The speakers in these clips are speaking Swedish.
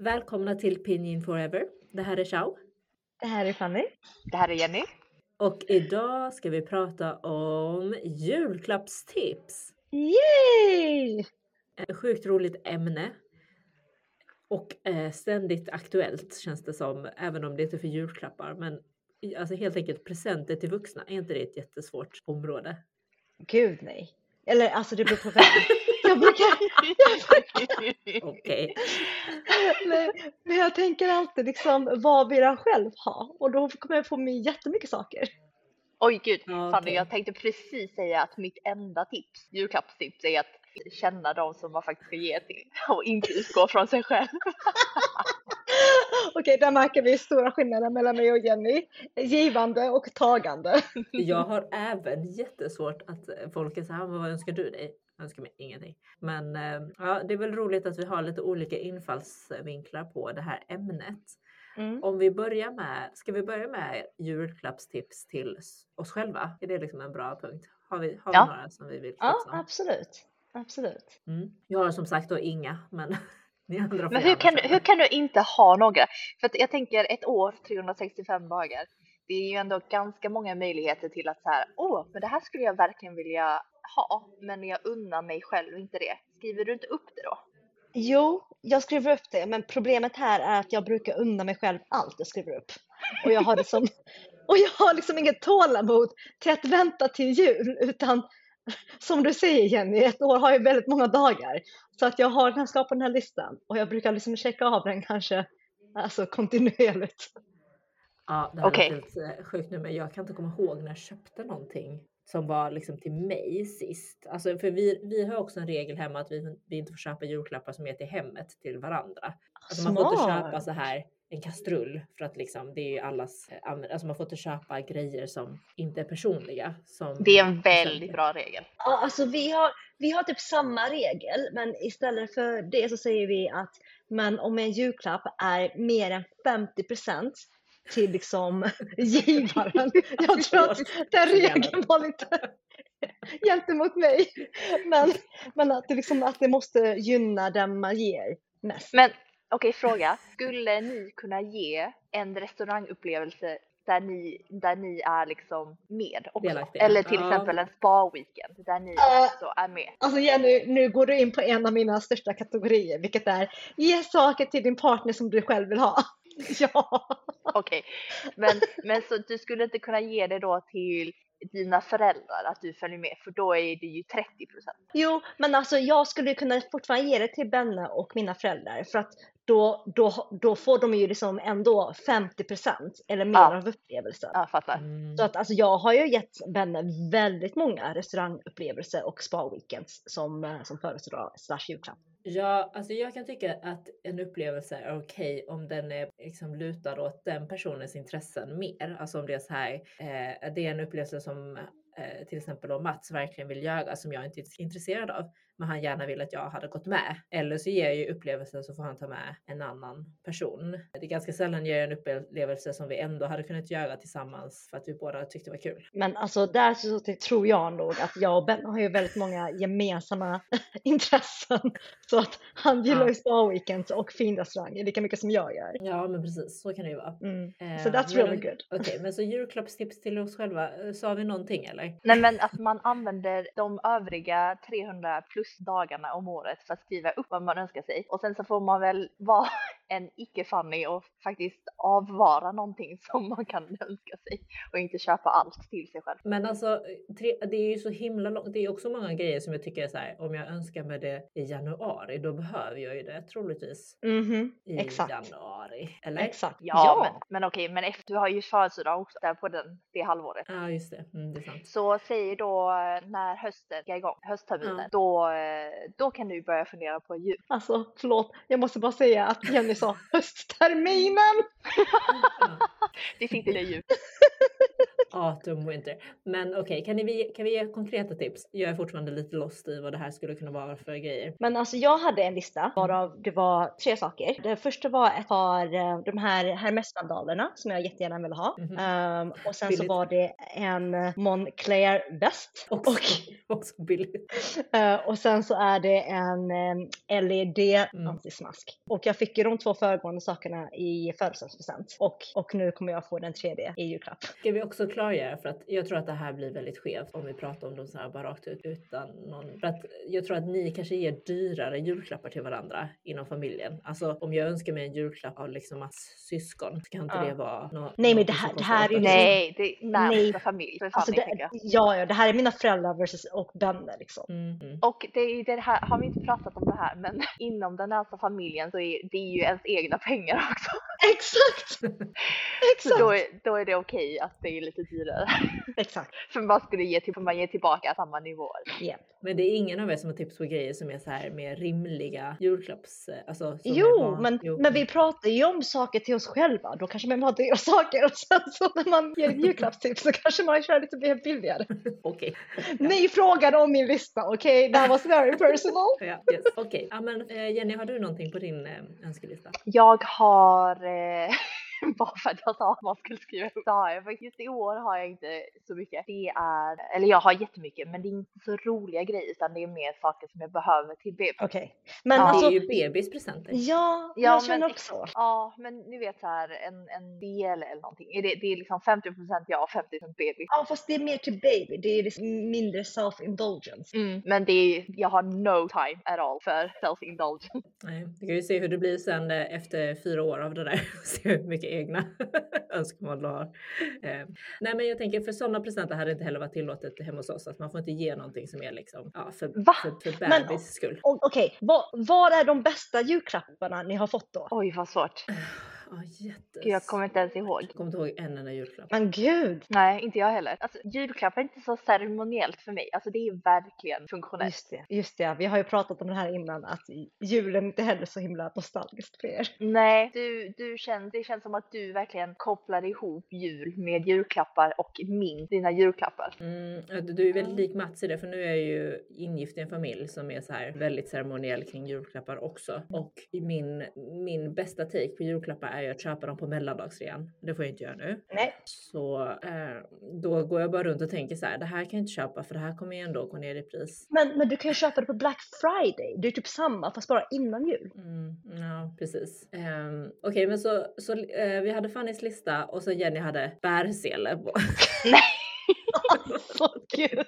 Välkomna till Pinyin Forever. Det här är Chao. Det här är Fanny. Det här är Jenny. Och idag ska vi prata om julklappstips. Yay! Ett sjukt roligt ämne. Och eh, ständigt aktuellt känns det som, även om det inte är för julklappar. Men alltså helt enkelt presenter till vuxna, är inte det ett jättesvårt område? Gud nej. Eller alltså det beror på vem. jag brukar... Okej. men, men jag tänker alltid liksom, vad vill jag själv ha? Och då kommer jag få med jättemycket saker. Oj gud, Fanny jag tänkte precis säga att mitt enda tips, julklappstips är att känna de som man faktiskt ska ge till och inte utgå från sig själv. Okej, där märker vi stora skillnader mellan mig och Jenny. Givande och tagande. Jag har även jättesvårt att eh, folk är så här, "Men vad önskar du dig? Jag önskar mig ingenting. Men eh, ja, det är väl roligt att vi har lite olika infallsvinklar på det här ämnet. Mm. Om vi börjar med, ska vi börja med julklappstips till oss själva? Är det liksom en bra punkt? Har vi, har vi Ja. några som vi vill Ja, tipsa om? absolut. Absolut. Mm. Jag har som sagt då inga, men ni andra får Men hur kan, du, hur kan du inte ha några? För att jag tänker ett år, 365 dagar. Det är ju ändå ganska många möjligheter till att så här, åh, men det här skulle jag verkligen vilja ha, men jag unnar mig själv inte det. Skriver du inte upp det då? Jo, jag skriver upp det, men problemet här är att jag brukar unna mig själv allt jag skriver upp. Och jag har liksom, och jag har liksom inget tålamod till att vänta till jul, utan som du säger Jenny, ett år har ju väldigt många dagar. Så att jag har den här, skapat den här listan och jag brukar liksom checka av den kanske alltså kontinuerligt. Ja, det här Okej. låter lite sjukt nu, men jag kan inte komma ihåg när jag köpte någonting som var liksom till mig sist. Alltså, för vi, vi har också en regel hemma att vi, vi inte får köpa julklappar som är till hemmet till varandra. Alltså man får inte köpa så här en kastrull för att liksom det är ju allas eh, Alltså man får inte köpa grejer som inte är personliga. Som Det är en väldigt bra regel. Ja, alltså vi har, vi har typ samma regel, men istället för det så säger vi att men om en julklapp är mer än 50% till liksom givaren. Jag tror att den regeln var lite gentemot mig. Men, men att, det liksom, att det måste gynna den man ger mest. Men okej, fråga. Skulle ni kunna ge en restaurangupplevelse där ni, där ni är liksom med också? Delaktiga. Eller till Ja. exempel en spa-weekend där ni Ja. också är med? Alltså Jenny, nu går du in på en av mina största kategorier, vilket är ge saker till din partner som du själv vill ha. Ja. Okej, men, men så du skulle inte kunna ge det då till dina föräldrar att du följer med för då är det ju 30% Jo, men alltså jag skulle kunna fortfarande ge det till Benne och mina föräldrar för att då, då, då får de ju liksom ändå 50% eller mer Ja. av upplevelsen. Jag fattar. Mm. Så att alltså jag har ju gett Benne väldigt många restaurangupplevelser och spa-weekends som, eh, som födelsedag slash julklapp. Ja, alltså jag kan tycka att en upplevelse är okej om den är liksom lutad åt den personens intressen mer. Alltså om det är så här, eh, det är en upplevelse som eh, till exempel om Mats verkligen vill göra som jag inte är intresserad av, men han gärna vill att jag hade gått med. Eller så ger jag ju upplevelsen så får han ta med en annan person. Det är ganska sällan jag gör en upplevelse som vi ändå hade kunnat göra tillsammans för att vi båda tyckte det var kul. Men alltså där så tror jag nog att jag och Ben har ju väldigt många gemensamma intressen. Så att han gillar Ja. ju spa-weekends och finrestauranger lika mycket som jag gör. Ja, men precis så kan det ju vara. Mm. Eh, So that's men- really good. Okej, men så julklappstips till oss själva. Eh, Sa vi någonting eller? Nej men att man använder de övriga 300 plus dagarna om året för att skriva upp vad man önskar sig. Och sen så får man väl vara en icke-funny och faktiskt avvara någonting som man kan önska sig. Och inte köpa allt till sig själv. Men alltså, tre, det är ju så himla långt. Det är också många grejer som jag tycker är så här. Om jag önskar mig det i januari, då behöver jag ju det troligtvis Mhm, i Exakt. januari. Eller? Exakt. Ja, men, men okej, men efter, du har ju födelsedag också där på den, det halvåret. Ja, just det. Mm, det är sant. Så säg då eh, när hösten ska igång, höstterminen, Ja. då, eh, då kan du börja fundera på jul. Alltså förlåt, jag måste bara säga att Jenny sa höstterminen. Det sitter i jul. Autumn Winter. Men okej, okay, kan, ni, kan vi ge konkreta tips? Jag är fortfarande lite lost i vad det här skulle kunna vara för grejer. Men alltså jag hade en lista varav det var tre saker. Det första var ett par eh, de här Hermes-sandalerna som jag jättegärna ville ha. Mm -hmm. um, och sen billigt. så var det en Moncler väst. Också, och, också billigt. Uh, och sen så är det en um, LED mm. antismask. Och jag fick ju de två föregående sakerna i födelsedagspresent. Och, och nu kommer jag få den tredje i julklapp. Ska vi också klargöra för att jag tror att det här blir väldigt skevt om vi pratar om dem så här bara rakt ut utan någon. För att jag tror att ni kanske ger dyrare julklappar till varandra inom familjen. Alltså om jag önskar mig en julklapp av liksom Mats syskon så kan inte ja. det vara något. Nej men det här, det här är Nej, det är närmsta familj. För alltså, det, ja, ja, det här är mina föräldrar versus och vänner liksom. Mm, mm. Och det är det här, har vi inte pratat om det här, men inom den närmsta familjen så är det ju ens egna pengar också. Exakt! Exakt! då, är, då är det okej okay att det är lite dyrare. Exakt. för man skulle ge, till, man ger tillbaka samma nivåer. Yep. Men det är ingen av er som har tips på grejer som är så här mer rimliga julklapps... Alltså, jo, men, jo. men vi pratar ju om saker till oss själva. Då kanske man har dyra saker och sen så när man ger julklappstips så kanske man kör lite mer billigare. Okej. Okay. Ni frågade om min lista, okej? Okay? Det här var very personal. ja, yes. Okej, okay. ja, men eh, Jenny har du någonting på din eh, önskelista? Jag har eh... bara för att jag sa att man skulle skriva upp. Så har jag faktiskt i år har jag inte så mycket. Det är, eller jag har jättemycket men det är inte så roliga grejer utan det är mer saker som jag behöver till bebis. Okej. Okay. Men ja. alltså, det är ju bebispresenter. Ja, ja, jag känner också. Ja, men ni vet så här en, en del eller någonting. Det, det är liksom 50% jag och 50% bebis. Ja, fast det är mer till baby. Det är liksom mindre self-indulgence. Mm, men det är, jag har no time at all för self-indulgence. Nej, vi kan ju se hur det blir sen eh, efter fyra år av det där. se hur mycket egna önskemål du har. Eh, nej men jag tänker för sådana presenter hade det inte heller varit tillåtet hemma hos oss. Att man får inte ge någonting som är liksom ja, för, Va? för, för bebis skull. Okej, okay. vad, vad är de bästa julklapparna ni har fått då? Oj vad svårt. Oh, jättes... jag kommer inte ens ihåg. Jag kommer inte ihåg en enda julklapp. Men gud! Nej, inte jag heller. Alltså, julklapp är inte så ceremoniellt för mig. Alltså det är verkligen funktionellt. Just det, just det. Vi har ju pratat om det här innan att julen inte heller är så himla nostalgiskt för er. Nej, du, du känns, det känns som att du verkligen kopplar ihop jul med julklappar och minns dina julklappar. Mm, du är väldigt lik Mats i det, för nu är jag ju ingift i en familj som är så här väldigt ceremoniell kring julklappar också. Och min, min bästa take på julklappar är att köpa dem på mellandagsrean. Det får jag inte göra nu. Nej. Så eh, då går jag bara runt och tänker så här, det här kan jag inte köpa för det här kommer ju ändå gå ner i pris. Men, men du kan ju köpa det på Black Friday. Det är typ samma fast bara innan jul. Mm, ja, precis. Eh, Okej, okay, men så, så eh, vi hade Fannys lista och så Jenny hade bärsele på. Nej! Alltså gud!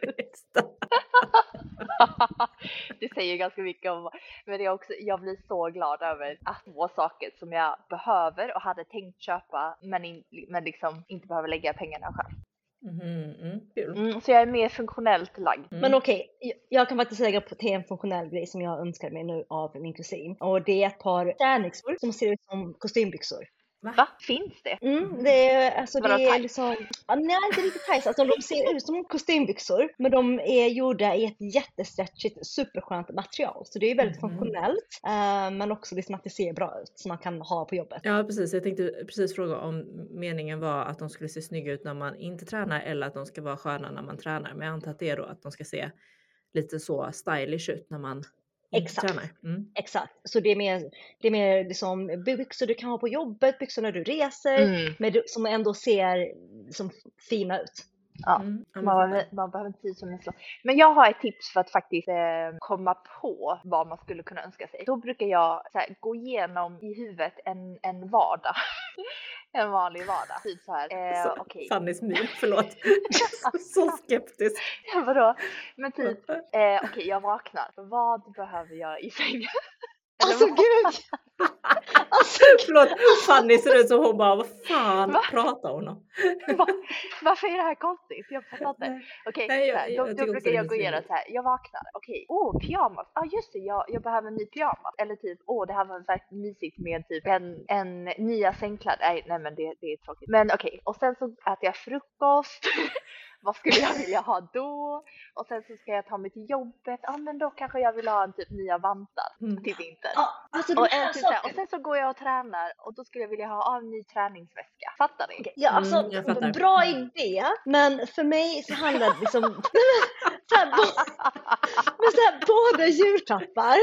Det säger ganska mycket om, men det är också, jag blir så glad över att få saker som jag behöver och hade tänkt köpa men, in, men liksom inte behöver lägga pengarna själv. Mm, mm, mm, så jag är mer funktionellt lagd. Mm. Men okej, okay, jag kan faktiskt lägga på till en funktionell grej som jag önskar mig nu av min kusin. Och det är ett par kärnexor som ser ut som kostymbyxor. Va? Va? Finns det? Mm, det är, alltså, det är liksom, ja, nej inte riktigt tights, alltså de ser ut som kostymbyxor men de är gjorda i ett jättestretchigt superskönt material så det är väldigt mm. funktionellt uh, men också liksom att det ser bra ut som man kan ha på jobbet. Ja precis, jag tänkte precis fråga om meningen var att de skulle se snygga ut när man inte tränar eller att de ska vara sköna när man tränar men jag antar att det är då att de ska se lite så stylish ut när man Exakt. Mm. Exakt. Så det är mer, det är mer liksom byxor du kan ha på jobbet, byxor när du reser, mm. men som ändå ser som fina ut. Ja, mm. man, man, behöver inte som en så. Men jag har ett tips för att faktiskt eh, komma på vad man skulle kunna önska sig. Då brukar jag här, gå igenom i huvudet en, en vardag. en vanlig vardag. Typ så här. Eh, så, okay. Fannys min, förlåt. så skeptisk. Ja, vadå? Men typ, eh, okej okay, jag vaknar. Vad behöver jag i sängen? Alltså gud! alltså, Förlåt, Fanny ser ut som hon bara, vad fan Va? pratar hon om? Va? Varför är det här konstigt? Jag fattar inte. Okej, okay, då, då brukar jag gå igenom så här, jag vaknar, okej, okay. åh oh, pyjamas, ja ah, just det, jag, jag behöver en ny pyjamas. Eller typ, åh oh, det här var verkligen mysigt med typ en, en nya sängkläder. Nej, nej men det, det är tråkigt. Men okej, okay. och sen så äter jag frukost. vad skulle jag vilja ha då? Och sen så ska jag ta mig till jobbet, ja men då kanske jag vill ha en typ nya vantar Mm. till vintern. Ja, alltså Och, typ så här, och sen så går jag och tränar och då skulle jag vilja ha en ny träningsväska. Fattar ni? Ja, alltså Mm, jag fattar. bra idé, men för mig så handlar det liksom så här, bo- men så här, både julklappar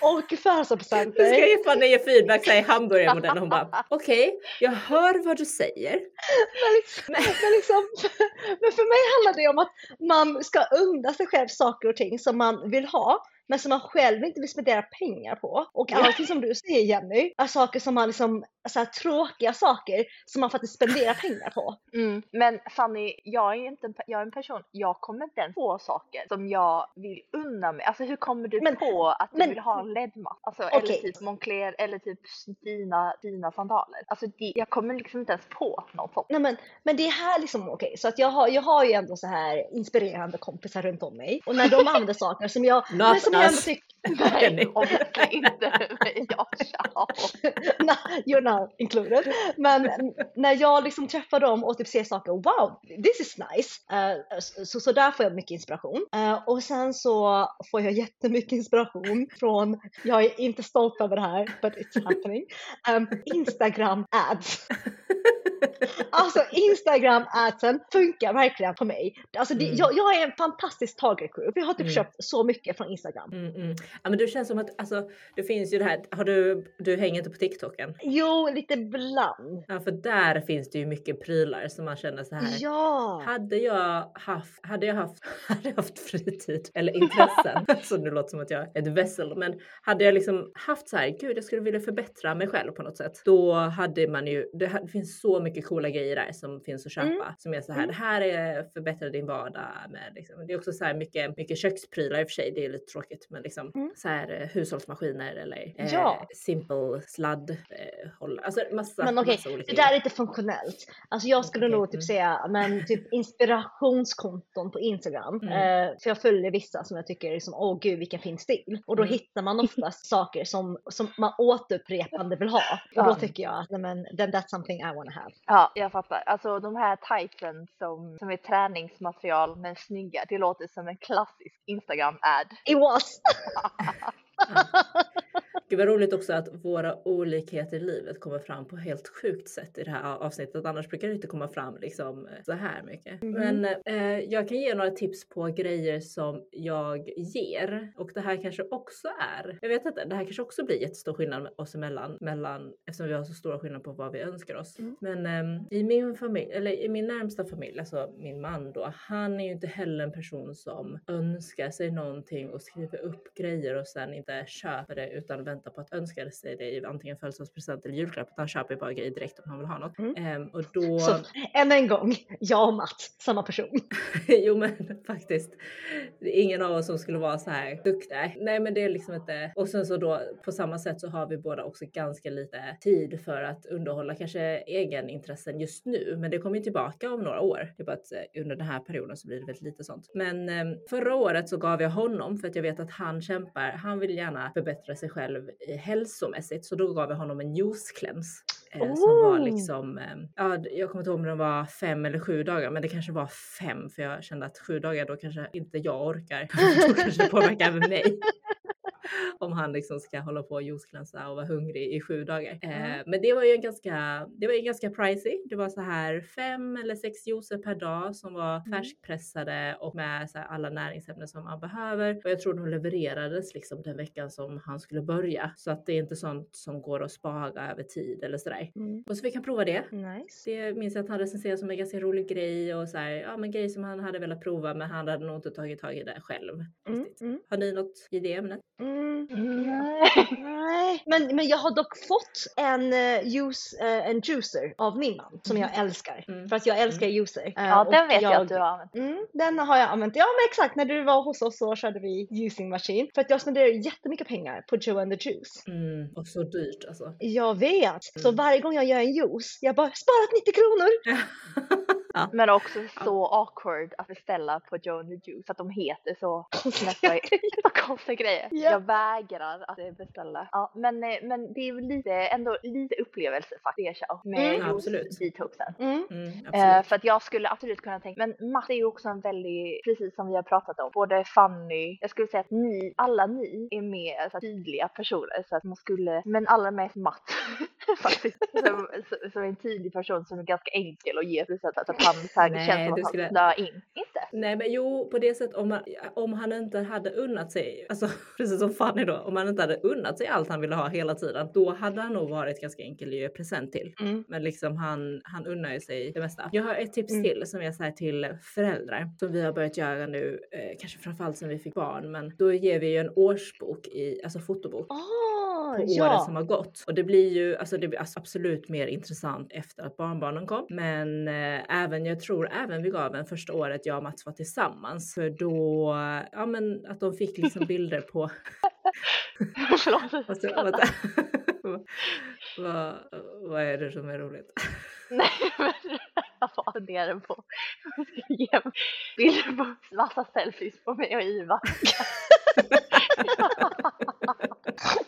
och Nu ska födelsedagspresenter. jag Fanny ge feedback så här i hamburgermodellen. Hon bara okej, jag hör vad du säger. Men liksom, men, liksom, men för mig handlar det om att man ska unna sig själv saker och ting som man vill ha men som man själv inte vill spendera pengar på. Och allting som du säger Jenny, är saker som man liksom, så här, tråkiga saker som man faktiskt spenderar pengar på. Mm. Men Fanny, jag är inte en, jag är en person, jag kommer inte ens på saker som jag vill unna mig. Alltså hur kommer du Men- på att du men- vill ha en ledmatt? Alltså, eller Okej. typ Moncler eller typ dina, dina sandaler. Alltså det, jag kommer liksom inte ens på något sånt. Nej, men, men det är här liksom okej, så att jag har, jag har ju ändå så här inspirerande kompisar runt om mig och när de använder saker som jag, men Not som jag Jenny. Nej, obviously inte mig. Ja, ciao. Nej, you're not included. Men när jag liksom träffar dem och typ ser saker, wow, this is nice. Eh, så, så där får jag mycket inspiration. Eh, och sen så får jag jättemycket inspiration från, jag är inte stolt över det här, but it's happening, um, Instagram ads. Alltså Instagram adsen funkar verkligen på mig. Alltså det, Mm. jag, jag är en fantastisk target group. Jag har typ Mm. köpt så mycket från Instagram. Mm, mm. Ja men det känns som att alltså, det finns ju det här. Har du, du hänger inte på TikToken? Jo, lite bland. Ja för där finns det ju mycket prylar som man känner så här. Ja. Hade jag haft, hade jag haft, hade jag haft fritid eller intressen, så nu låter som att jag är ett vessel, men hade jag liksom haft så här, gud jag skulle vilja förbättra mig själv på något sätt, då hade man ju, det, det finns så mycket coola grejer där som finns att köpa Mm. som är så här, Mm. det här är förbättra din vardag med liksom. Det är också så här mycket, mycket köksprylar i och för sig, det är lite tråkigt, men liksom Mm. så här eh, hushållsmaskiner eller eh, Ja. simple sladd eh, håll, alltså massa, Men okej, olika Det där är inte funktionellt. Alltså jag skulle Okej, nog mm. typ säga men typ inspirationskonton på Instagram. Mm. Eh, för jag följer vissa som jag tycker är som åh gud vilken fin stil. Och då Mm. hittar man oftast saker som, som man återupprepande vill ha. Och då tycker jag att nej, men, then that's something I wanna have. Ja, jag fattar. Alltså de här typen som, som är träningsmaterial men snygga, det låter som en klassisk Instagram-ad. It was! Gud vad roligt också att våra olikheter i livet kommer fram på helt sjukt sätt i det här avsnittet. Annars brukar det inte komma fram liksom eh, så här mycket. Men eh, jag kan ge några tips på grejer som jag ger. Och det här kanske också är, jag vet inte, det här kanske också blir jättestor skillnad oss emellan. Mellan, eftersom vi har så stora skillnader på vad vi önskar oss. Mm. Men ehm, i min familj, eller i min närmsta familj, alltså min man då. Han är ju inte heller en person som önskar sig någonting och skriver upp grejer och sen inte köper det utan väntar på att önska sig det i antingen födelsedagspresent eller julklapp. Utan han köper bara grejer direkt om han vill ha något. Mm. Ehm, och då... Så än en gång, jag och Mats, samma person. jo men faktiskt. Det är ingen av oss som skulle vara så här duktiga. Nej men det är liksom inte. Och sen så då på samma sätt så har vi båda också ganska lite tid för att underhålla kanske egenintressen just nu. Men det kommer ju tillbaka om några år. Det är bara att eh, under den här perioden så blir det väldigt lite sånt. Men eh, förra året så gav jag honom för att jag vet att han kämpar. Han vill gärna förbättra sig själv eh, hälsomässigt så då gav jag honom en juice cleanse. Eh, som var Oh. liksom, eh, ja jag kommer inte ihåg om den var fem eller sju dagar men det kanske var fem för jag kände att sju dagar då kanske inte jag orkar. då kanske det påverkar även mig. Om han liksom ska hålla på och juiceklänsa och vara hungrig i sju dagar. Eh, Mm. men det var ju en ganska, det var ju ganska pricey. Det var så här fem eller sex juicer per dag som var Mm. färskpressade och med så alla näringsämnen som man behöver. Och jag tror de levererades liksom den veckan som han skulle börja. Så att det är inte sånt som går att spara över tid eller sådär. Mm. Och så vi kan prova det. Nice. Det minns jag att han recenserade som en ganska rolig grej och så här, ja men grej som han hade velat prova men han hade nog inte tagit tag i det själv. Mm. Mm. Har ni något i det ämnet? Mm. Nej. Nej, men, men jag har dock fått en, juice, eh, en juicer av min man som jag älskar. Mm. För att jag älskar juicer. Eh, Ja, och den vet jag att du har använt. Mm, den har jag använt. Ja men exakt, när du var hos oss så körde vi juicing machine. För att jag spenderar jättemycket pengar på Joe and the Juice. Mm, och så dyrt alltså. Jag vet. Så Mm. varje gång jag gör en juice, jag bara sparat 90 kronor. Ja. Men också så awkward att beställa på the Juice att de heter så så konstiga grejer. Ja. Jag vägrar att beställa. Ja, men, eh, men det är väl lite, ändå lite upplevelse faktiskt med Mm, absolut. detoxen. Mm. Mm, Eh, absolut. för att jag skulle absolut kunna tänka, men Matt är ju också en väldigt, precis som vi har pratat om, både Fanny, jag skulle säga att ni, alla ni är mer så här, tydliga personer så att man skulle, men allra mest Matt faktiskt, som, som- som en tydlig person som är ganska enkel att ge, att, att han så här, Nej, känns som att skulle- han in. Inte? Nej men jo, på det sättet om, man, om han inte hade unnat sig, alltså precis som Fanny då, om han inte hade unnat sig allt han ville ha hela tiden, då hade han nog varit ganska enkel att ge present till. Mm. Men liksom han, han unnar ju sig det mesta. Jag har ett tips Mm. till som är så här till föräldrar som vi har börjat göra nu, eh, kanske framförallt sen vi fick barn, men då ger vi ju en årsbok i, alltså fotobok Ah, på året ja. som har gått. Och det blir ju alltså det blir absolut mer intressant efter att barnbarnen kom. Men eh, även, jag tror även vi gav en första året jag och Mats var tillsammans. För då, ja men att de fick liksom bilder på. Alltså, vänta. vad, vad, är det som är roligt? Nej, men jag bara funderar på jag ska ge bilder på massa selfies på mig och Iva.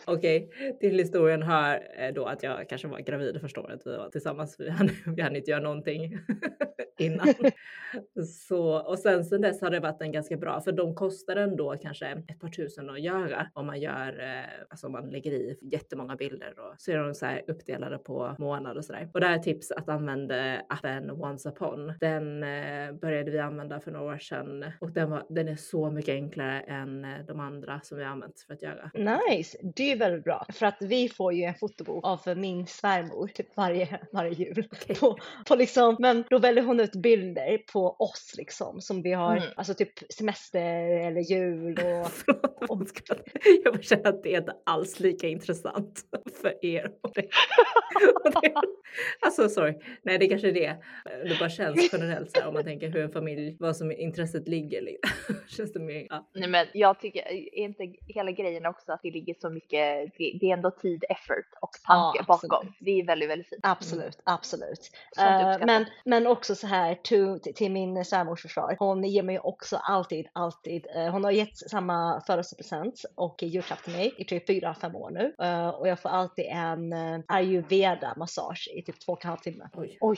Okej, till historien hör eh, då att jag kanske var gravid första året vi var tillsammans. Vi hann, vi hann inte göra någonting innan. Så, och sen sen dess har det varit en ganska bra, för de kostar ändå kanske ett par tusen att göra om man gör, eh, alltså om man lägger i jättemånga bilder och så är de så här uppdelade på månader och sådär. Och det här är tips att använda appen Once Upon. Den eh, började vi använda för några år sedan och den, var, den är så mycket enklare än de andra som vi har använt för att göra. Nice, det är väldigt bra. För att vi får ju en fotobok av min svärmor typ varje, varje jul. Okej. På, på liksom, men då väljer hon ut bilder på oss liksom som vi har, Mm. alltså typ semester eller jul och jag bara känner att det är inte alls lika intressant för er. Alltså sorry, nej det kanske är det. Det bara känns generellt så här, om man tänker hur en familj, vad som intresset ligger. liksom. Känns det mer, ja. Nej men jag tycker, är inte hela grejen också att det ligger så mycket, det, det är ändå tid, effort och tanke Ja, bakom. absolut. Det är väldigt, väldigt fint. Absolut, absolut. Sånt Eh, men, men också så här to, till, till min svärmors försvar. Hon ger mig också alltid, alltid. eh, hon har gett samma födelsedagspresent och julklapp till mig i typ fyra, fem år nu. Eh, och jag får alltid en ayurveda massage i typ två och en halv timme. Oj, Oj.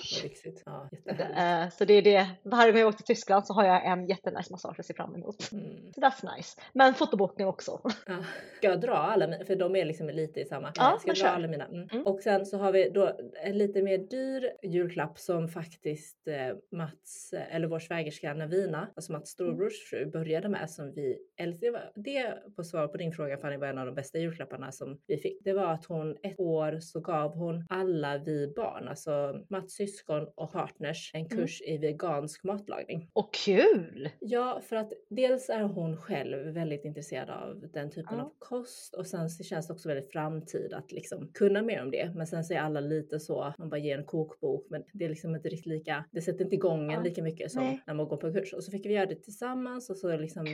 Ja, så det är det. Varje gång jag åker till Tyskland så har jag en jättenice massage att se fram emot. Mm. Så that's nice. Men fotoboken också. Ja. Ska jag dra alla mina? För de är liksom lite i samma. Ja, Ska jag dra mina? Mm. Mm. Och sen så har vi då en lite mer dyr julklapp som faktiskt eh, Mats, eh, eller vår svägerska Navina, alltså Mats storebrors fru, började med som vi älskade. Det, på svar på din fråga Fanny var en av de bästa julklapparna som vi fick. Det var att hon ett år så gav hon alla vi barn, alltså Mats syskon och partners, en Mm. kurs i vegansk matlagning. Och kul! Ja, för att dels är hon själv väldigt intresserad av den typen Ja. av kost och sen så känns det också väldigt framtid att liksom kunna mer om det. Men sen så är alla lite så, man bara ger en kokbok men det är liksom inte riktigt lika, det sätter inte igång en lika mycket som Nej. när man går på kurs. Och så fick vi göra det tillsammans och så liksom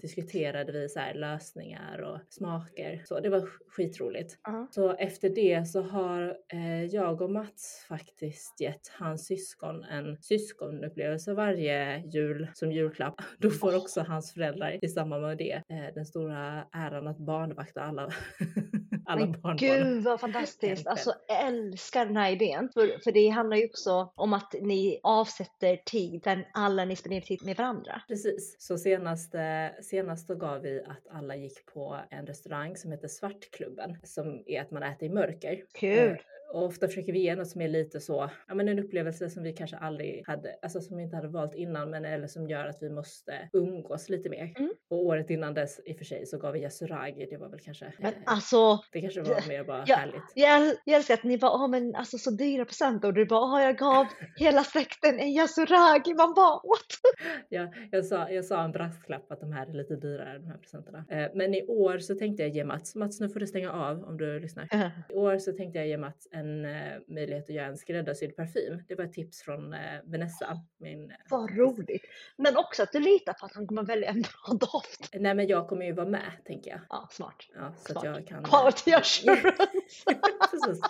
diskuterade vi så här lösningar och smaker. Så det var skitroligt. Ja. Så efter det så har eh, jag och Mats faktiskt gett hans syskon en syskonupplevelse varje jul som julklapp. Då får också hans föräldrar i samband med det eh, den stora äran att barnvakta alla, alla Men barnbarn. Gud vad fantastiskt! Alltså jag älskar den här idén. För, för det handlar ju också om att ni avsätter tid där alla ni spenderar tid med varandra. Precis, så senast, eh, senast då gav vi att alla gick på en restaurang som heter Svartklubben som är att man äter i mörker. Kul! Eh, Och ofta försöker vi ge något som är lite så, ja men en upplevelse som vi kanske aldrig hade, alltså som vi inte hade valt innan men eller som gör att vi måste umgås lite mer. Mm. Och året innan dess i och för sig så gav vi yasuragi, det var väl kanske, Men eh, alltså, det kanske var mer bara Ja. härligt. jag, jag älskar att ni bara, ja men alltså så dyra presenter och du bara, ja jag gav hela släkten en yasuragi. Man bara, what? Ja, jag, sa, jag sa en brasklapp att de här är lite dyrare, de här presenterna. Eh, men i år så tänkte jag ge Mats, Mats nu får du stänga av om du lyssnar. I år så tänkte jag ge Mats en en eh, möjlighet att göra en skräddarsydd parfym. Det var ett tips från eh, Vanessa. Min, eh, Vad roligt. Men också att du litar på att han kommer välja en bra doft. Nej men jag kommer ju vara med tänker jag. Ja, smart. Ja, så Smart. att jag kan... Quality assurance. Precis.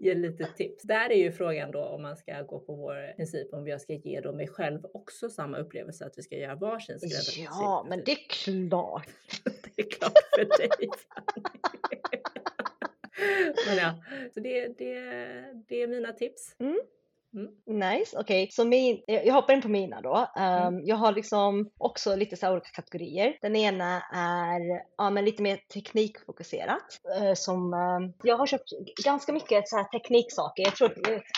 Ge lite tips. Där är ju frågan då om man ska gå på vår princip om jag ska ge då mig själv också samma upplevelse att vi ska göra varsin skräddarsydd Ja, men det är klart. det är klart för dig. men ja, så det, det, det är mina tips. Nice, okej. Så min, jag hoppar in på mina då. Mm. Um, Jag har liksom också lite så olika kategorier. Den ena är ja, men lite mer teknikfokuserat. Eh, Som, um, jag har köpt ganska mycket så här tekniksaker. Jag tror,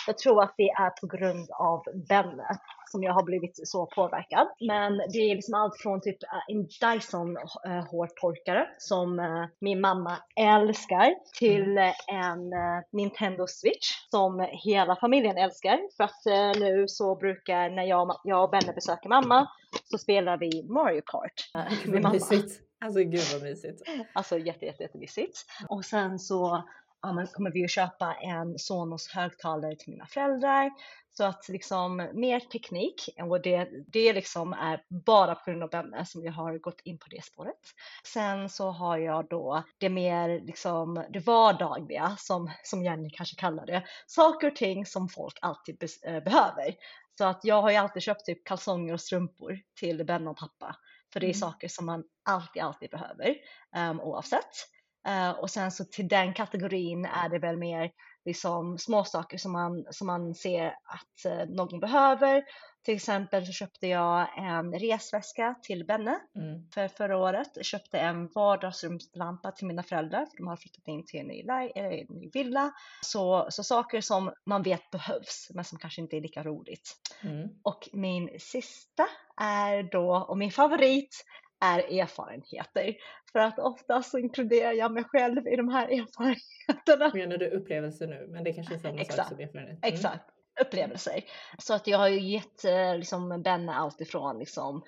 jag tror att det är på grund av Benne som jag har blivit så påverkad. Men det är liksom allt från typ eh, en Dyson eh, hårtorkare som eh, min mamma älskar till eh, en Nintendo Switch som hela familjen älskar. För att nu så brukar när jag, jag och Benne besöker mamma så spelar vi Mario Kart med mamma. mysigt. Alltså gud vad mysigt. Alltså jätte, jätte, jättemysigt. Och sen så ja, men kommer vi att köpa en Sonos högtalare till mina föräldrar. Så att liksom mer teknik, och det, det liksom är bara på grund av Benne som jag har gått in på det spåret. Sen så har jag då det mer liksom det vardagliga som, som Jenny kanske kallar det. Saker och ting som folk alltid bes- eh, behöver. Så att jag har ju alltid köpt typ kalsonger och strumpor till Benne och pappa. För det är Mm. saker som man alltid, alltid behöver um, oavsett. Eh, och sen så till den kategorin är det väl mer liksom små saker som man, som man ser att eh, någon behöver. Till exempel så köpte jag en resväska till Benne Mm. för förra året. Jag köpte en vardagsrumslampa till mina föräldrar för de har flyttat in till en ny, en ny villa. Så, så saker som man vet behövs men som kanske inte är lika roligt. Mm. Och min sista är då, och min favorit är erfarenheter. För att oftast så inkluderar jag mig själv i de här erfarenheterna. Menar du upplevelse nu? Men det kanske är samma sak Exakt. som erfarenhet. Mm. Exakt, upplevelser. Så att jag har ju gett eh, liksom Benne allt ifrån liksom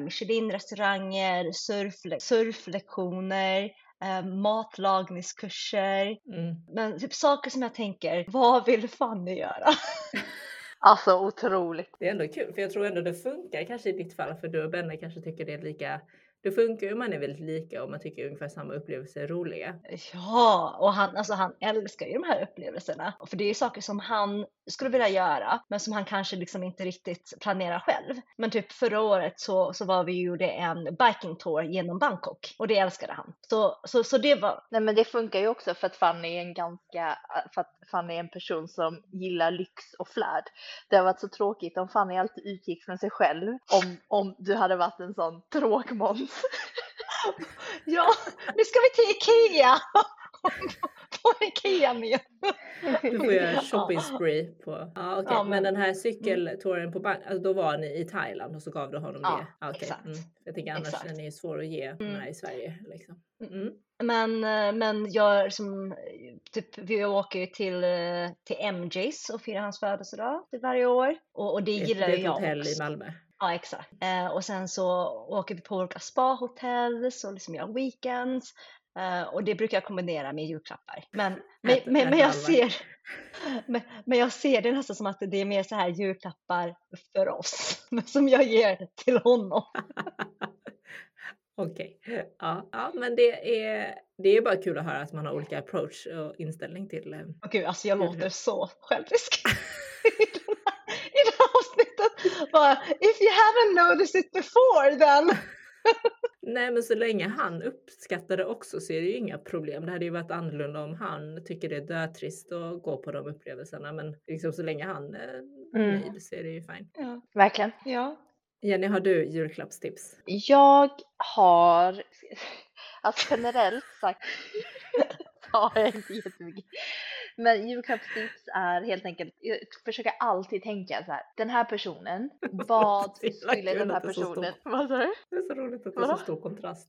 Michelin-restauranger, surfle- surflektioner, eh, matlagningskurser. Mm. Men typ saker som jag tänker, vad vill Fanny göra? Alltså otroligt. Det är ändå kul, för jag tror ändå det funkar kanske i ditt fall, för du och Benne kanske tycker det är lika. Det funkar ju om man är väldigt lika och man tycker ungefär samma upplevelser är roliga. Ja, och han, alltså han älskar ju de här upplevelserna. För det är ju saker som han skulle vilja göra, men som han kanske liksom inte riktigt planerar själv. Men typ förra året så, så var vi ju gjorde en biking tour genom Bangkok och det älskade han. Så, så, så det var, Nej men det funkar ju också för att Fanny är en ganska, för att Fanny är en person som gillar lyx och flärd. Det har varit så tråkigt om Fanny alltid utgick från sig själv om, om du hade varit en sån tråkmåns. ja, nu ska vi till Ikea! På Ikea med. Du får göra shopping spree på. Ja, okej. Ja, men, men- den här cykeltouren på bank, alltså då var ni i Thailand och så gav du honom Ja, det? Okej. exakt. Mm. Jag tänker annars Exakt. är ni svår att ge Mm. här i Sverige. Liksom. Mm. Men, eh, men jag som, typ, vi åker ju till, eh, till MJs och firar hans födelsedag varje år. Och, och det gillar det är ju ett jag hotell också. i Malmö. Ja, exakt. Eh, och sen så åker vi på olika spa-hotell, så liksom gör weekends. Eh, och det brukar jag kombinera med julklappar. Men, men, Ät- men, ät men jag ser men, men jag ser det nästan som att det är mer så här julklappar för oss, som jag ger till honom. Okej, ja, ja, men det är, det är bara kul att höra att man har olika approach och inställning till. eh, Och gud, alltså jag låter så självisk i den här- i det Bara, if you haven't noticed it before then. Nej, men så länge han uppskattar det också så är det ju inga problem. Det hade ju varit annorlunda om han tycker det är dötrist att gå på de upplevelserna, men liksom så länge han är Mm. nöjd så är det ju fine. Ja, Verkligen. ja. Jenny, har du julklappstips? Jag har, alltså generellt sagt, har jag inte jättemycket. Men julklappstips är helt enkelt, jag försöker alltid tänka så här, den här personen, vad skulle kul den här personen, vad sa du? Det är så roligt att det är så stor kontrast.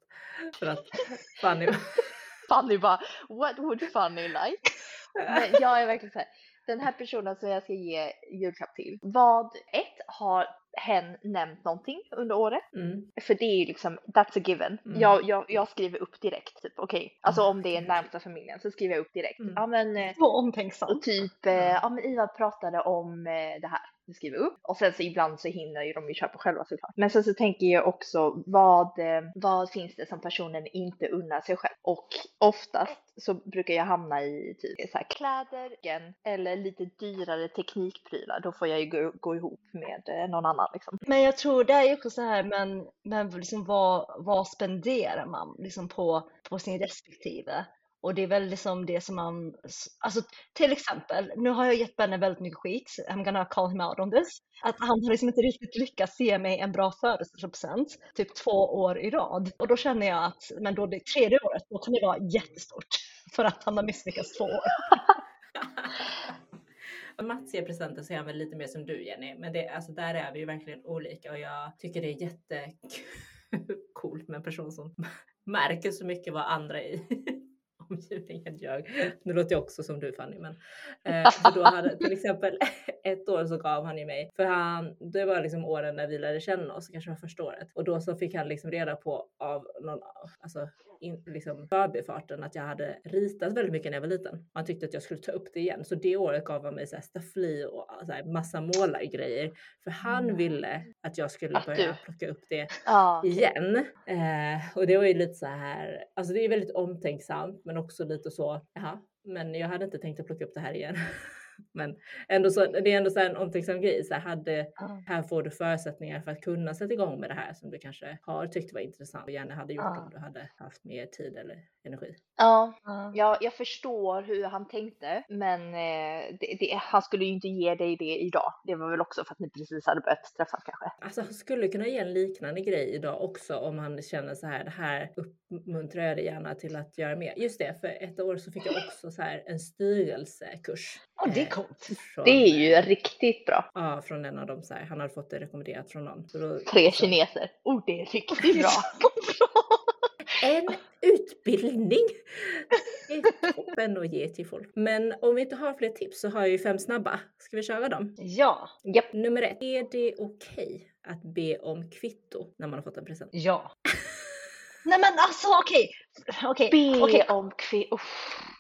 För att Fanny... Fanny bara, what would Fanny like? Men jag är verkligen så här, den här personen som jag ska ge julklapp till, vad, ett, har hen nämnt någonting under året. Mm. För det är ju liksom, that's a given. Mm. Jag, jag, jag skriver upp direkt, typ okej. Alltså Ah, om det är närmsta familjen så skriver jag upp direkt. Mm. Ja men, eh, Så omtänksam. och typ, eh, ja men Ivar pratade om eh, det här. Du skriver upp. Och sen så ibland så hinner ju de ju köpa själva såklart. Men sen så tänker jag också, vad, eh, vad finns det som personen inte unnar sig själv? Och oftast så brukar jag hamna i typ så här kläder eller lite dyrare teknikprylar. Då får jag ju gå, gå ihop med eh, någon annan liksom. Men jag tror det är ju också så här, men, men liksom vad, vad spenderar man liksom på, på sin respektive? Och det är väl liksom det som man, alltså till exempel, nu har jag gett Benne väldigt mycket skit, I'm gonna call him out on this, att han har liksom inte riktigt lyckats ge mig en bra födelsedagspresent, typ två år i rad. Och då känner jag att, men då det tredje året, då kan det vara jättestort för att han har misslyckats två år. Mats ger presenter så är han väl lite mer som du Jenny, men det, alltså, där är vi ju verkligen olika och jag tycker det är jättecoolt med en person som märker så mycket vad andra i omgivningen gör. Nu låter jag också som du Fanny, men eh, för då hade till exempel ett år så gav han ju mig, för han, det var liksom åren när vi lärde känna oss, kanske var första året, och då så fick han liksom reda på av någon, alltså in, liksom förbifarten att jag hade ritat väldigt mycket när jag var liten. Han tyckte att jag skulle ta upp det igen. Så det året gav han mig så här staffli och så här massa målargrejer. För han Mm. ville att jag skulle Att börja du- plocka upp det Ja. igen. Eh, och det var ju lite så här, alltså det är väldigt omtänksamt men också lite så, jaha, men jag hade inte tänkt att plocka upp det här igen. men ändå så, det är ändå så en omtänksam grej, så här, hade, Ja. här får du förutsättningar för att kunna sätta igång med det här som du kanske har tyckt var intressant och gärna hade gjort Ja. om du hade haft mer tid eller energi. Ja, Ja. Ja, jag förstår hur han tänkte, men eh, det, det, han skulle ju inte ge dig det idag. Det var väl också för att ni precis hade börjat träffas kanske. Alltså han skulle kunna ge en liknande grej idag också om han känner så här, det här uppmuntrar jag dig gärna till att göra mer. Just det, för ett år så fick jag också så här en styrelsekurs. Ja, det coolt. från- Det är ju riktigt bra. Ja, från en av dem så här. Han hade fått det rekommenderat från någon. Då, Tre så- kineser. Oh, det är riktigt bra. En utbildning! Det är toppen att ge till folk. Men om vi inte har fler tips så har jag ju fem snabba. Ska vi köra dem? Ja, Japp. Nummer ett. Är det okej att be om kvitto när man har fått en present? ja. Nej men alltså okej, okej, Be okej. om kvinnor.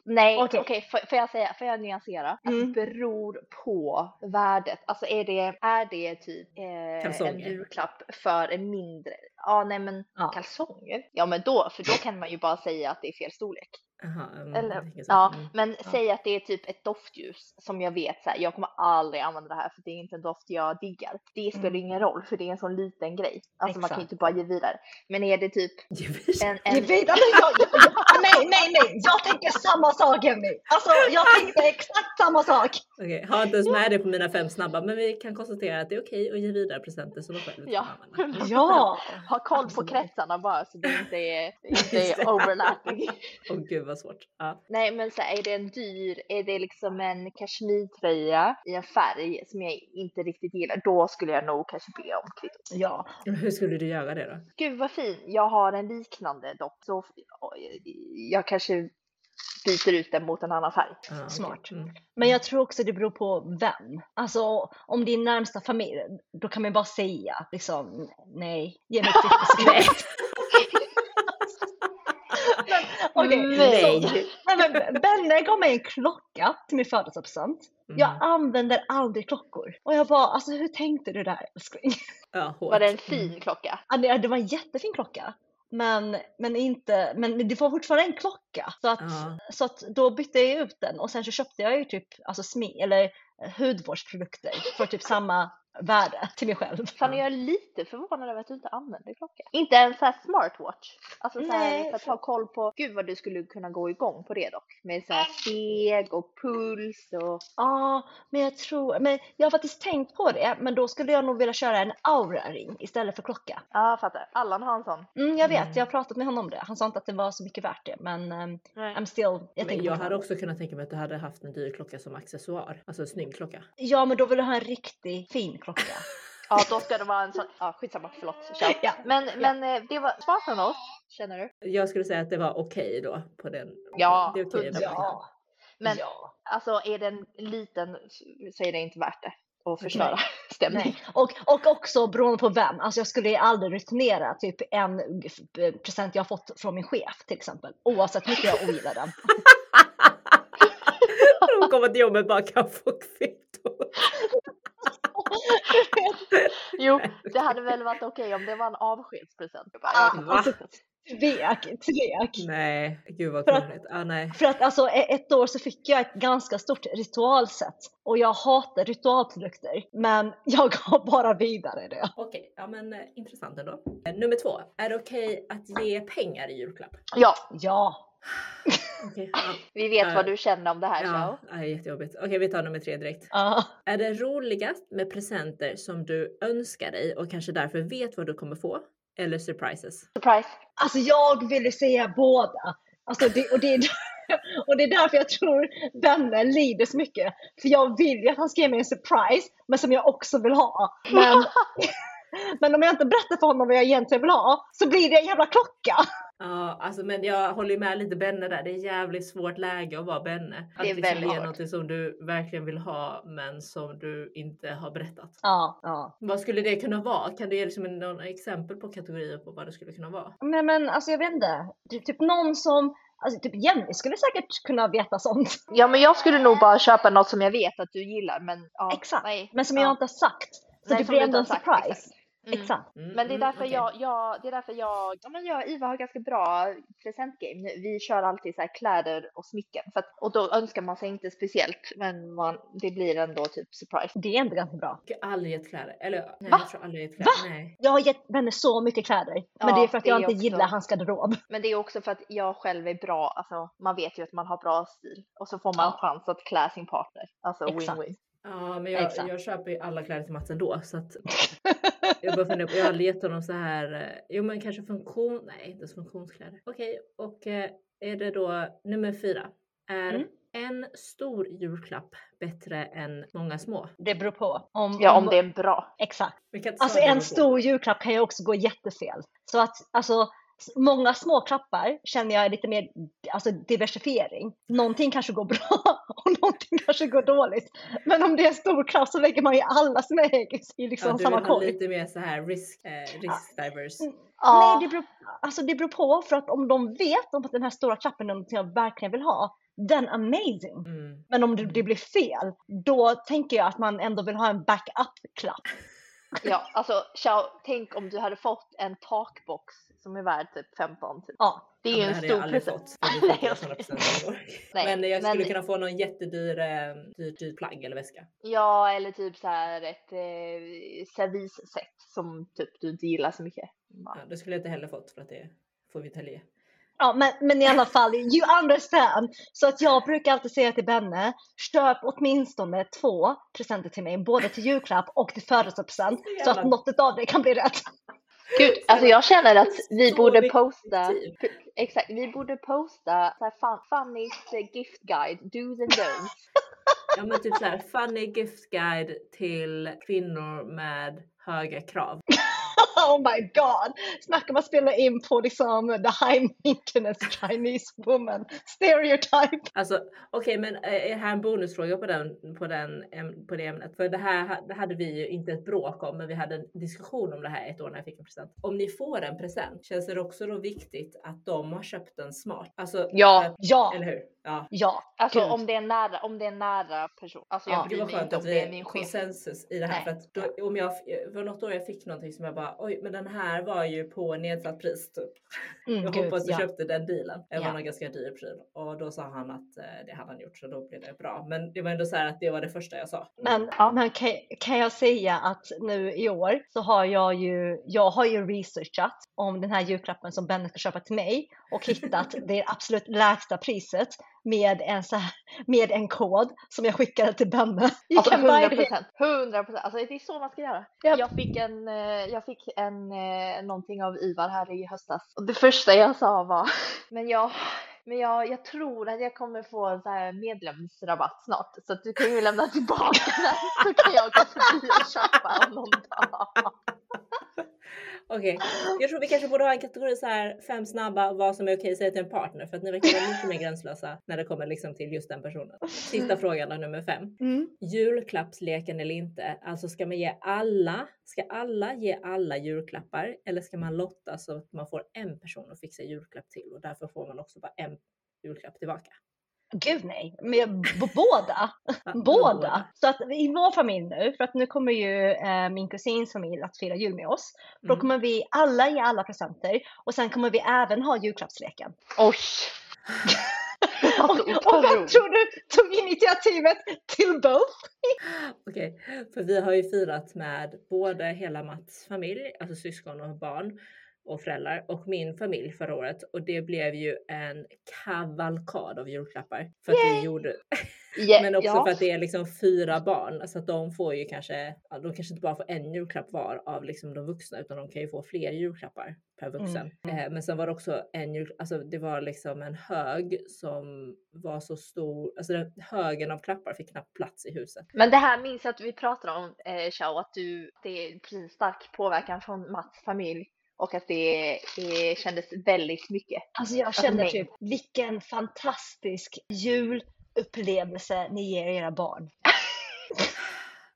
Nej, okej, Okej. får, får jag säga, får jag nyansera? Att Mm. Det beror på värdet. Alltså är det, är det typ eh, en julklapp för en mindre, ja nej men Ja. kalsonger? Ja men då, för då kan man ju bara säga att det är fel storlek. Aha, mm, Eller, ja, Mm. men Ja. säg att det är typ ett doftljus som jag vet så här, jag kommer aldrig använda det här för det är inte en doft jag diggar. Det spelar Mm. ingen roll för det är en sån liten grej. Alltså man kan ju Exakt. inte bara ge vidare. Men är det typ Ge vidare. en, Ge en vidare. Jag, jag, jag, nej, nej, nej. Jag tänker samma sak Emmy. Alltså jag tänkte exakt samma sak. Okej, har inte ens med det på mina fem snabba, men vi kan konstatera att det är okej att ge vidare presenter som de själv Ja. Ja. ha koll på kretsarna bara så det inte är, inte är overlapping. Åh gud vad svårt. Ja. Nej men så är det en dyr, är det liksom en kashmirtröja i en färg som jag inte riktigt gillar, då skulle jag nog kanske be om kvitto. Ja. Men Hur skulle du göra det då? Gud vad fin, jag har en liknande dock så jag kanske byter ut den mot en annan färg. Okej. Smart. Mm. Men jag tror också det beror på vem. Alltså om din närmsta familj, då kan man bara säga liksom nej, ge mig kvitto. Nej. Nej. så- nej, men Benne gav mig en klocka till min födelsedagspresent. Jag Mm. använder aldrig klockor. Och jag bara, alltså hur tänkte du där älskling? Ja. Var det en fin klocka? Ja, det, det var en jättefin klocka. Men, men, inte, men det var fortfarande en klocka. Så att, Ja. så att då bytte jag ut den och sen så köpte jag ju typ alltså smi eller eh, hudvårdsprodukter för typ samma värde till mig själv. Fan jag är lite förvånad över att du inte använder klocka. Inte en sån här smartwatch. Alltså så här, Nej, för att ha koll på, gud vad du skulle kunna gå igång på det dock. Med så här steg och puls och Ja, men jag tror, men jag har faktiskt tänkt på det, men då skulle jag nog vilja köra en aura-ring istället för klocka. ja, fattar. Allan har en sån. Mm, jag vet, Mm. jag har pratat med honom om det. Han sa inte att det var så mycket värt det, men um, Nej. I'm still, jag Men tänker jag hade också kunnat tänka mig att du hade haft en dyr klocka som accessoar. Alltså en snygg klocka. Ja, men då vill jag ha en riktigt fin klocka. Ja, då ska det vara en sån, ja skitsamma, förlåt. Kör. Ja. Men, men eh, det var smart från oss, känner du? Jag skulle säga att det var okej då på den. Ja, det är klockan. Ja, Men ja. alltså är den liten så är det inte värt det. och förstöra stämningen. Nej. Och, och också beroende på vem. Alltså jag skulle aldrig returnera typ en present jag fått från min chef till exempel. Oavsett hur mycket jag ogillar den. De kommer till jobbet bara kan få kvitto. Jo, det hade väl varit okej okay om det var en avskedspresent. Jag bara, ah, tvek, tvek. Nej, gud vad krångligt. Ah, nej. För att alltså e- ett år så fick jag ett ganska stort ritualset och jag hatar ritualprodukter. Men jag gav bara vidare det. Okej, okay, ja men eh, intressant ändå. Eh, nummer två, är det okej okay att ge pengar i julklapp? Ja. Ja. Okay, ja. Vi vet uh, vad du känner om det här Ja, det är jättejobbigt. Okej, okay, vi tar nummer tre direkt. Uh. Är det roligast med presenter som du önskar dig och kanske därför vet vad du kommer få? Eller surprises? Surprise. Alltså jag ville säga båda. Alltså det, och, det är, och det är därför jag tror Benne lider så mycket. För jag vill ju att han ska ge mig en surprise, men som jag också vill ha. Men, men om jag inte berättar för honom vad jag egentligen vill ha, så blir det en jävla klocka. Ja, alltså men jag håller med lite Benne där. Det är jävligt svårt läge att vara Benne. Att det är liksom väldigt ge något som du verkligen vill ha men som du inte har berättat. Ja, ja. Vad skulle det kunna vara? Kan du ge liksom några exempel på kategorier på vad det skulle kunna vara? Nej men alltså jag vet inte. Typ någon som Alltså typ Jenny skulle säkert kunna veta sånt. Ja men jag skulle nog bara köpa något som jag vet att du gillar men ja, Exakt, nej, men som ja. jag inte har sagt. Så Nej, det blir ändå en surprise. exakt. Mm. Exakt. Mm, Men det är mm, därför okej. jag, jag, det är därför jag, ja men jag och Iva har ganska bra presentgame. Vi kör alltid så här kläder och smycken. För att, och då önskar man sig inte speciellt, men man, det blir ändå typ surprise. Det är ändå ganska bra. Jag har aldrig gett kläder. Eller nej, Va? jag tror aldrig gett kläder. Nej. Jag har gett Benne så mycket kläder. Men Ja, det är för att jag inte också- gillar hans garderob. Men det är också för att jag själv är bra, alltså man vet ju att man har bra stil. Och så får man Ja. en chans att klä sin partner. Alltså Exakt. win-win. Ja, men jag, Exakt. jag köper ju alla kläder till Mats ändå så att jag bara funderar på, jag har gett honom så här, eh, jo men kanske funktion, nej inte ens funktionskläder. Okej, och eh, är det då nummer fyra? Är Mm. en stor julklapp bättre än många små? Det beror på. Om, Ja, om det är bra. Exakt. Alltså en stor julklapp kan ju också gå jättefel. Så att alltså många små klappar känner jag är lite mer alltså, diversifiering. Någonting kanske går bra och någonting kanske går dåligt. Men om det är en stor klapp så lägger man ju alla sina ägg i liksom Ja, du samma korg. lite mer så här risk, eh, risk divers. Ja. Nej, det beror, alltså det beror på för att om de vet om att den här stora klappen är någonting jag verkligen vill ha, then amazing. Mm. Men om det, det blir fel, då tänker jag att man ändå vill ha en backup-klapp. Ja, alltså ciao, tänk om du hade fått en takbox som är värd typ 15 000. Ja, Det är Ja, en stor present. Nej, jag. Nej, Men jag skulle men- kunna få någon jättedyr eh, dyr, dyr plagg eller väska. Ja, eller typ så här ett eh, servisset som typ du inte gillar så mycket. Ja, det skulle jag inte heller fått för att det får vi tälja. Ja, men, men i alla fall, you understand. Så att jag brukar alltid säga till Benne, köp åtminstone två presenter till mig, både till julklapp och till födelsedagspresent, så att något av det kan bli rätt. Gud, alltså jag känner att vi borde posta, exakt, vi borde posta så här eh, gift guide, do's and don'ts. Ja men typ såhär funny gift guide till kvinnor med höga krav. Oh my god! Snacka om att spela in på liksom the high maintenance Chinese woman stereotype. Alltså okej men eh, är här en bonusfråga på, den, på, den, på det ämnet? För det här det hade vi ju inte ett bråk om men vi hade en diskussion om det här ett år när jag fick en present. Om ni får en present känns det också då viktigt att de har köpt den smart? Alltså, Ja. att- Ja, Eller hur? Ja. ja. Alltså Gud. om det är nära, om det är nära person. Alltså jag Ja. Det bryr var mig inte att om det är vi min chef. konsensus i det här. Nej. För att då, om jag, för något år jag fick någonting som jag bara oj men den här var ju på nedsatt pris typ. Mm, Jag gud, hoppas du ja. köpte den dealen. Det var Ja. någon ganska dyr pryl och då sa han att eh, det hade han gjort så då blev det bra. Men det var ändå så här att det var det första jag sa. Men, Ja. men kan, kan jag säga att nu i år så har jag ju, jag har ju researchat om den här julklappen som Benny ska köpa till mig och hittat det absolut lägsta priset med en, så här, med en kod som jag skickade till Benne. You Alltså can buy 100 it here. procent, 100 procent. Alltså det är så man ska göra. Ja. Jag fick en, eh, jag fick en, eh, någonting av Ivar här i höstas. Och det första jag sa var, men jag, men jag, jag tror att jag kommer få en så här medlemsrabatt snart. Så att du kan ju lämna tillbaka den så kan jag gå förbi och köpa om någon dag. Okej, jag tror vi kanske borde ha en kategori så här fem snabba vad som är okej att säga till en partner för att ni verkar vara lite mer gränslösa när det kommer liksom till just den personen. Sista frågan då, nummer fem. Mm. Julklappsleken eller inte? Alltså ska man ge alla? Ska alla ge alla julklappar eller ska man lotta så att man får en person att fixa julklapp till och därför får man också bara en julklapp tillbaka? Gud nej, med båda. Båda. Så att i vår familj nu, för att nu kommer ju eh, min kusins familj att fira jul med oss. Då Mm. kommer vi alla ge alla presenter och sen kommer vi även ha julklappsleken. Oj! Och, och vem tror du tog initiativet till both? Okej, för vi har ju firat med både hela Mats familj, alltså syskon och barn och föräldrar och min familj förra året och det blev ju en kavalkad av julklappar. För att vi gjorde, Ja, men också ja. för att det är liksom fyra barn så att de får ju kanske, ja, de kanske inte bara får en julklapp var av liksom de vuxna utan de kan ju få fler julklappar per vuxen. Mm. Eh, men sen var det också en jul, alltså det var liksom en hög som var så stor, alltså den, högen av klappar fick knappt plats i huset. Men det här minns jag att vi pratade om, eh, att du, det är precis stark påverkan från Mats familj och att det eh, kändes väldigt mycket. Alltså jag Alltså, nej. typ, vilken fantastisk julupplevelse ni ger era barn.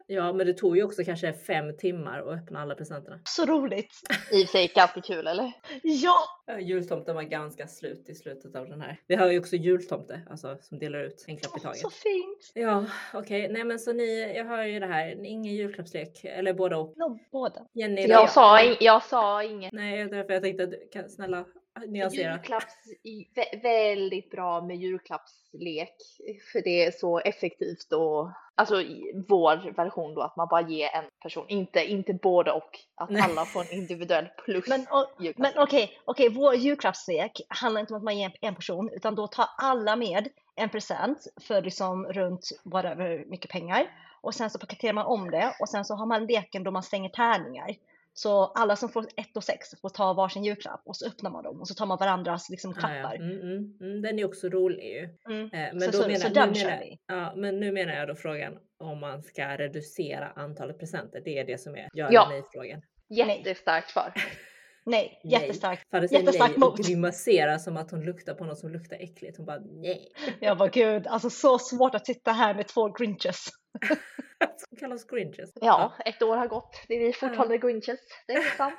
Ja, men det tog ju också kanske fem timmar att öppna alla presenterna. Så roligt! I och för sig ganska kul, eller? Ja! Jultomten var ganska slut i slutet av den här. Vi har ju också jultomte, alltså som delar ut en klapp i taget. Så fint! Ja, okej. Nej, men så ni, jag hör ju det här. Ingen julklappslek, eller båda och. No, båda. Jenny, Jag då? sa, jag sa inget. Nej, därför jag tänkte att du kan snälla nyansera. Julklapps, väldigt bra med julklappslek. För det är så effektivt och alltså i vår version då att man bara ger en person, inte, inte både och. Att Nej. alla får en individuell plus Men, och, men okej, okej, vår julklappslek handlar inte om att man ger en person, utan då tar alla med en present för liksom runt whatever mycket pengar. Och sen så paketerar man om det och sen så har man leken då man slänger tärningar. Så alla som får ett och sex får ta varsin julklapp och så öppnar man dem och så tar man varandras liksom Ah, ja. klappar. mm, mm, mm, den är också rolig ju. Mm. Eh, men, Så- då så- menar, så nu den menar, kör jag- vi. ja, men nu menar jag då frågan om man ska reducera antalet presenter. Det är det som är ja, Ja. eller nej-frågan. Jättestarkt för. Nej, Nej. jättestarkt. Farah säger Jättestarkt nej och mot. grimaserar som att hon luktar på något som luktar äckligt. Hon bara nej. Jag bara gud, alltså så svårt att sitta här med två grinches. Som kallas grinches. Ja, ett år har gått. Det är fortfarande grinches. Det är sant.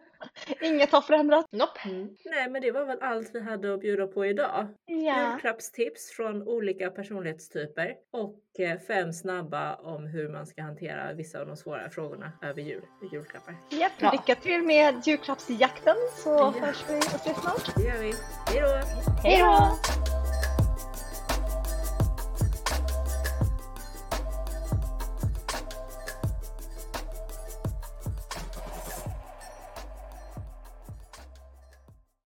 Inget har förändrats. Nope. Mm. Nej men det var väl allt vi hade att bjuda på idag. Ja. Julklappstips från olika personlighetstyper och eh, fem snabba om hur man ska hantera vissa av de svåra frågorna över jul. Julklappar. Japp, Ja. lycka till med julklappsjakten så Ja. hörs vi och ses snart. Det gör vi. Hej då! Hej då!